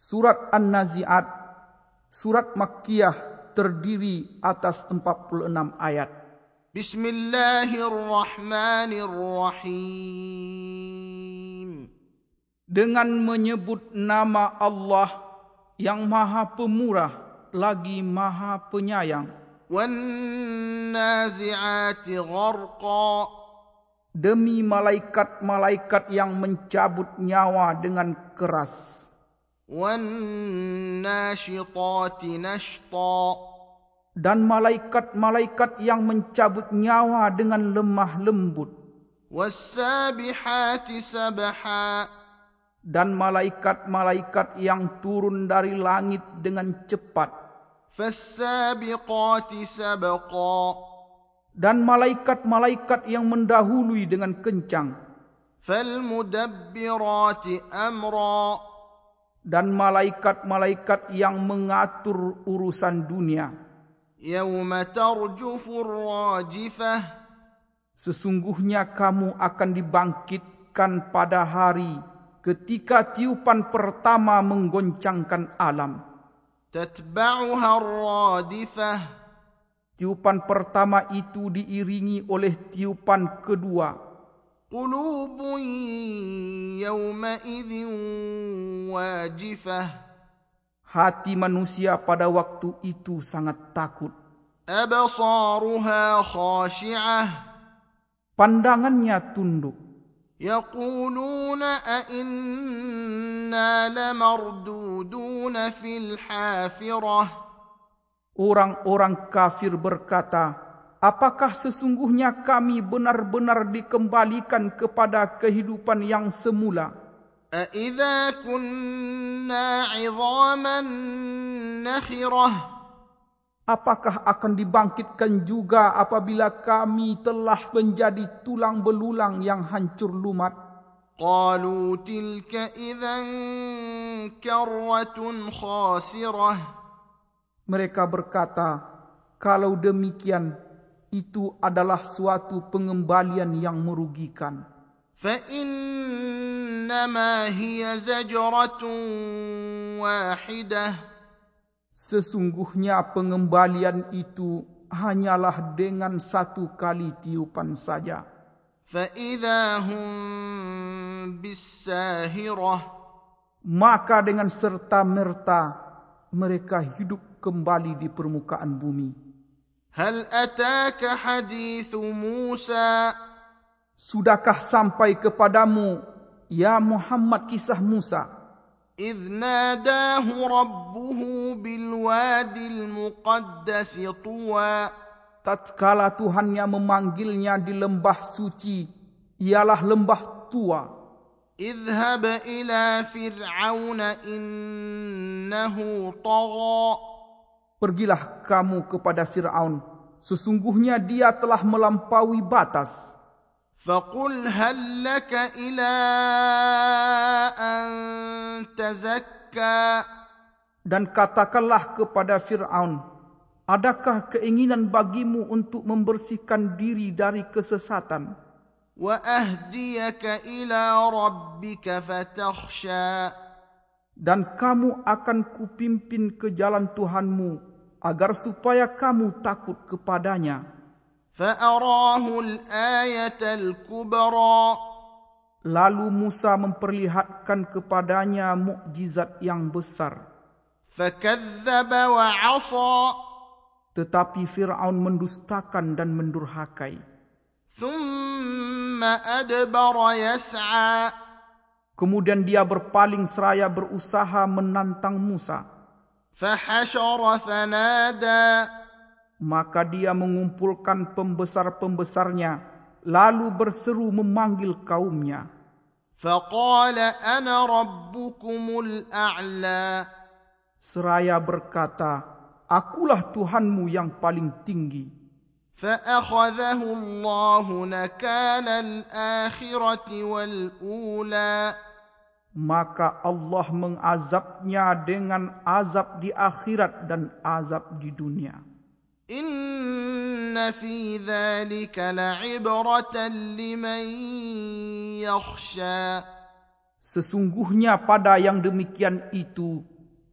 Surat An-Nazi'at, surat Makkiyah terdiri atas 46 ayat. Bismillahirrahmanirrahim. Dengan menyebut nama Allah yang Maha Pemurah lagi Maha Penyayang. وَالنَّازِعَاتِ غَرْقًا Demi malaikat-malaikat yang mencabut nyawa dengan keras. وَالنَّاشِطَاتِ نَشْطًا Dan malaikat-malaikat yang mencabut nyawa dengan lemah lembut. وَالسَّابِحَاتِ سَبْحًا Dan malaikat-malaikat yang turun dari langit dengan cepat. فَالسَّابِقَاتِ سَبْقًا Dan malaikat-malaikat yang mendahului dengan kencang. فَالْمُدَبِّرَاتِ أَمْرًا dan malaikat-malaikat yang mengatur urusan dunia. Yawma tarjufur rajifah. Sesungguhnya kamu akan dibangkitkan pada hari ketika tiupan pertama menggoncangkan alam. Tatba'uha rajifah. Tiupan pertama itu diiringi oleh tiupan kedua. Qulubun yawma idhin وَاجِفَةٌ Hati manusia pada waktu itu sangat takut. أَبْصَارُهَا خَاشِعَةٌ Pandangannya tunduk. يَقُولُونَ أَإِنَّا لَمَرْدُودُونَ فِي الْحَافِرَةِ Orang-orang kafir berkata, Apakah sesungguhnya kami benar-benar dikembalikan kepada kehidupan yang semula? أَإِذَا كُنَّا عِظَامًا نَخِرَةً Apakah akan dibangkitkan juga apabila kami telah menjadi tulang belulang yang hancur lumat? قالوا تلك إذا كرة خاسرة Mereka berkata, kalau demikian, itu adalah suatu pengembalian yang merugikan. فإنما هي زجرة واحدة Sesungguhnya pengembalian itu hanyalah dengan satu kali tiupan saja. فإذا هم بالساهرة Maka dengan serta-merta mereka hidup kembali di permukaan bumi. هل أتاك حديث موسى Sudahkah sampai kepadamu, ya Muhammad kisah Musa, إذ ناداه ربه بالواد المقدس طوى tatkala Tuhannya memanggilnya di lembah suci, ialah lembah tua. اذهب إلى فرعون إنه طغى Pergilah kamu kepada Fir'aun, sesungguhnya dia telah melampaui batas. فقل هل لك إلى أن تزكى Dan katakanlah kepada Fir'aun, adakah keinginan bagimu untuk membersihkan diri dari kesesatan? وأهديك إلى ربك فتخشى Dan kamu akan kupimpin ke jalan Tuhanmu, agar supaya kamu takut kepadanya. فأراه الآية الكبرى Lalu Musa memperlihatkan kepadanya mukjizat yang besar. فكذب وعصى Tetapi Fir'aun mendustakan dan mendurhakai. ثم أدبر يسعى Kemudian dia berpaling seraya berusaha menantang Musa. فحشر فنادى Maka dia mengumpulkan pembesar-pembesarnya, lalu berseru memanggil kaumnya. فقال أنا ربكم الأعلى Seraya berkata, Akulah Tuhanmu yang paling tinggi. فأخذه الله نكال الآخرة والأولى Maka Allah mengazabnya dengan azab di akhirat dan azab di dunia. إن في ذلك لعبرة لمن يخشى Sesungguhnya pada yang demikian itu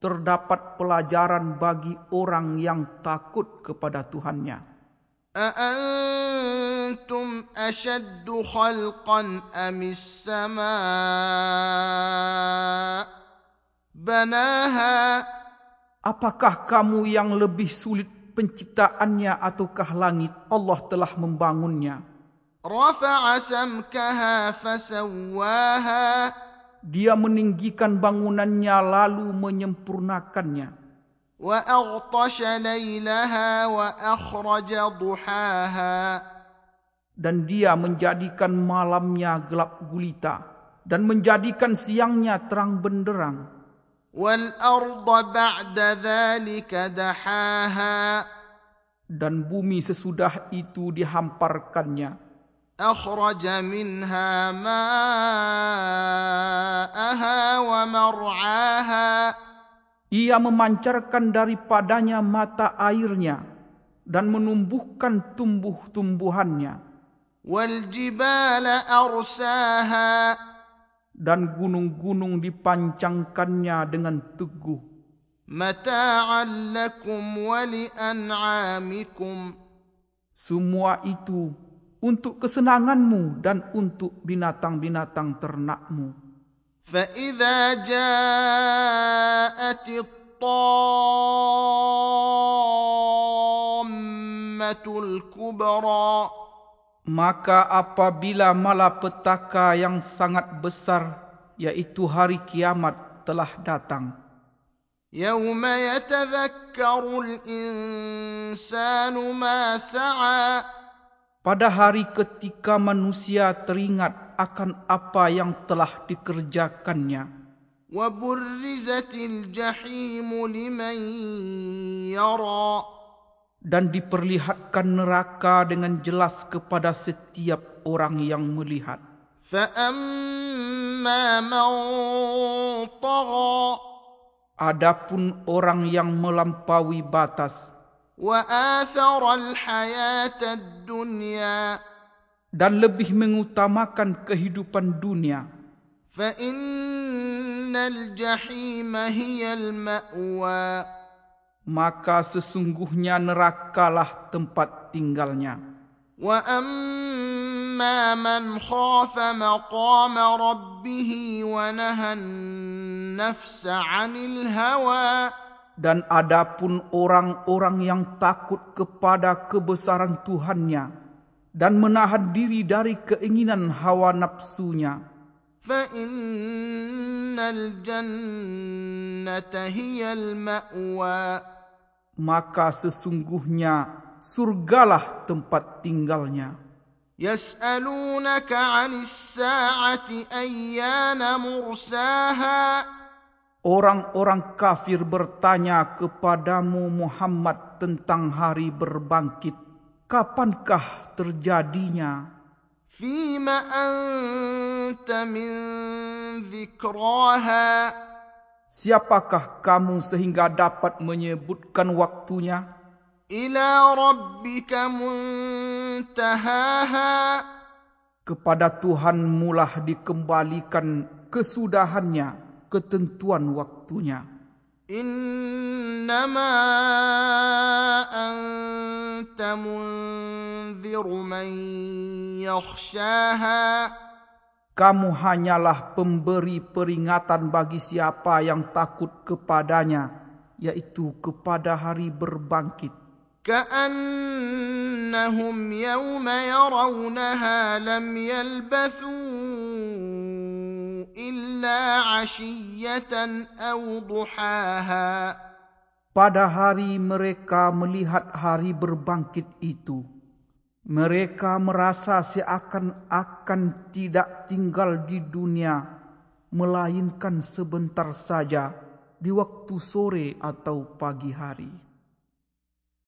terdapat pelajaran bagi orang yang takut kepada Tuhannya. أأنتم أشد خلقا أم السماء بناها Apakah kamu yang lebih sulit penciptaannya ataukah langit Allah telah membangunnya. Rafa'a samkaha fasawwaha. Dia meninggikan bangunannya lalu menyempurnakannya. Wa aghtasha laylaha wa akhraja duhaha. Dan dia menjadikan malamnya gelap gulita dan menjadikan siangnya terang benderang. والأرض بعد ذلك دحاها Dan bumi sesudah itu dihamparkannya. أخرج منها ماءها ومرعاها Ia memancarkan daripadanya mata airnya dan menumbuhkan tumbuh-tumbuhannya والجبال أرساها dan gunung-gunung dipancangkannya dengan teguh متاعا لكم ولأنعامكم semua itu untuk kesenanganmu dan untuk binatang-binatang ternakmu فإذا جاءت الطامة الكبرى Maka apabila malapetaka yang sangat besar, yaitu hari kiamat telah datang. يوم يتذكر الإنسان ما سعى Pada hari ketika manusia teringat akan apa yang telah dikerjakannya. وبرزت الجحيم لمن يرى Dan diperlihatkan neraka dengan jelas kepada setiap orang yang melihat. فأما من طغى Adapun orang yang melampaui batas وآثر الحياة الدنيا dan lebih mengutamakan kehidupan dunia, فإن الجحيم هي المأوى maka sesungguhnya nerakalah tempat tinggalnya. Wa amma man khafa maqama rabbih wa nahana nafsa 'anil hawa. Dan adapun orang-orang yang takut kepada kebesaran Tuhannya dan menahan diri dari keinginan hawa nafsunya. Fa innal jannata hiyal ma'wa maka sesungguhnya surgalah tempat tinggalnya. يسألونك عن الساعة أيان مرساها Orang-orang kafir bertanya kepadamu Muhammad tentang hari berbangkit. Kapankah terjadinya? فيم أنت من ذكراها Siapakah kamu sehingga dapat menyebutkan waktunya? Ila rabbika muntahaha. Kepada Tuhan mulah dikembalikan kesudahannya, ketentuan waktunya. Innama anta munziru man yakhshaha Kamu hanyalah pemberi peringatan bagi siapa yang takut kepadanya, yaitu kepada hari berbangkit. كأنهم يوم يرونها لم يلبثوا إلا عشية أو ضحاها Pada hari mereka melihat hari berbangkit itu, mereka merasa seakan-akan tidak tinggal di dunia, melainkan sebentar saja di waktu sore atau pagi hari.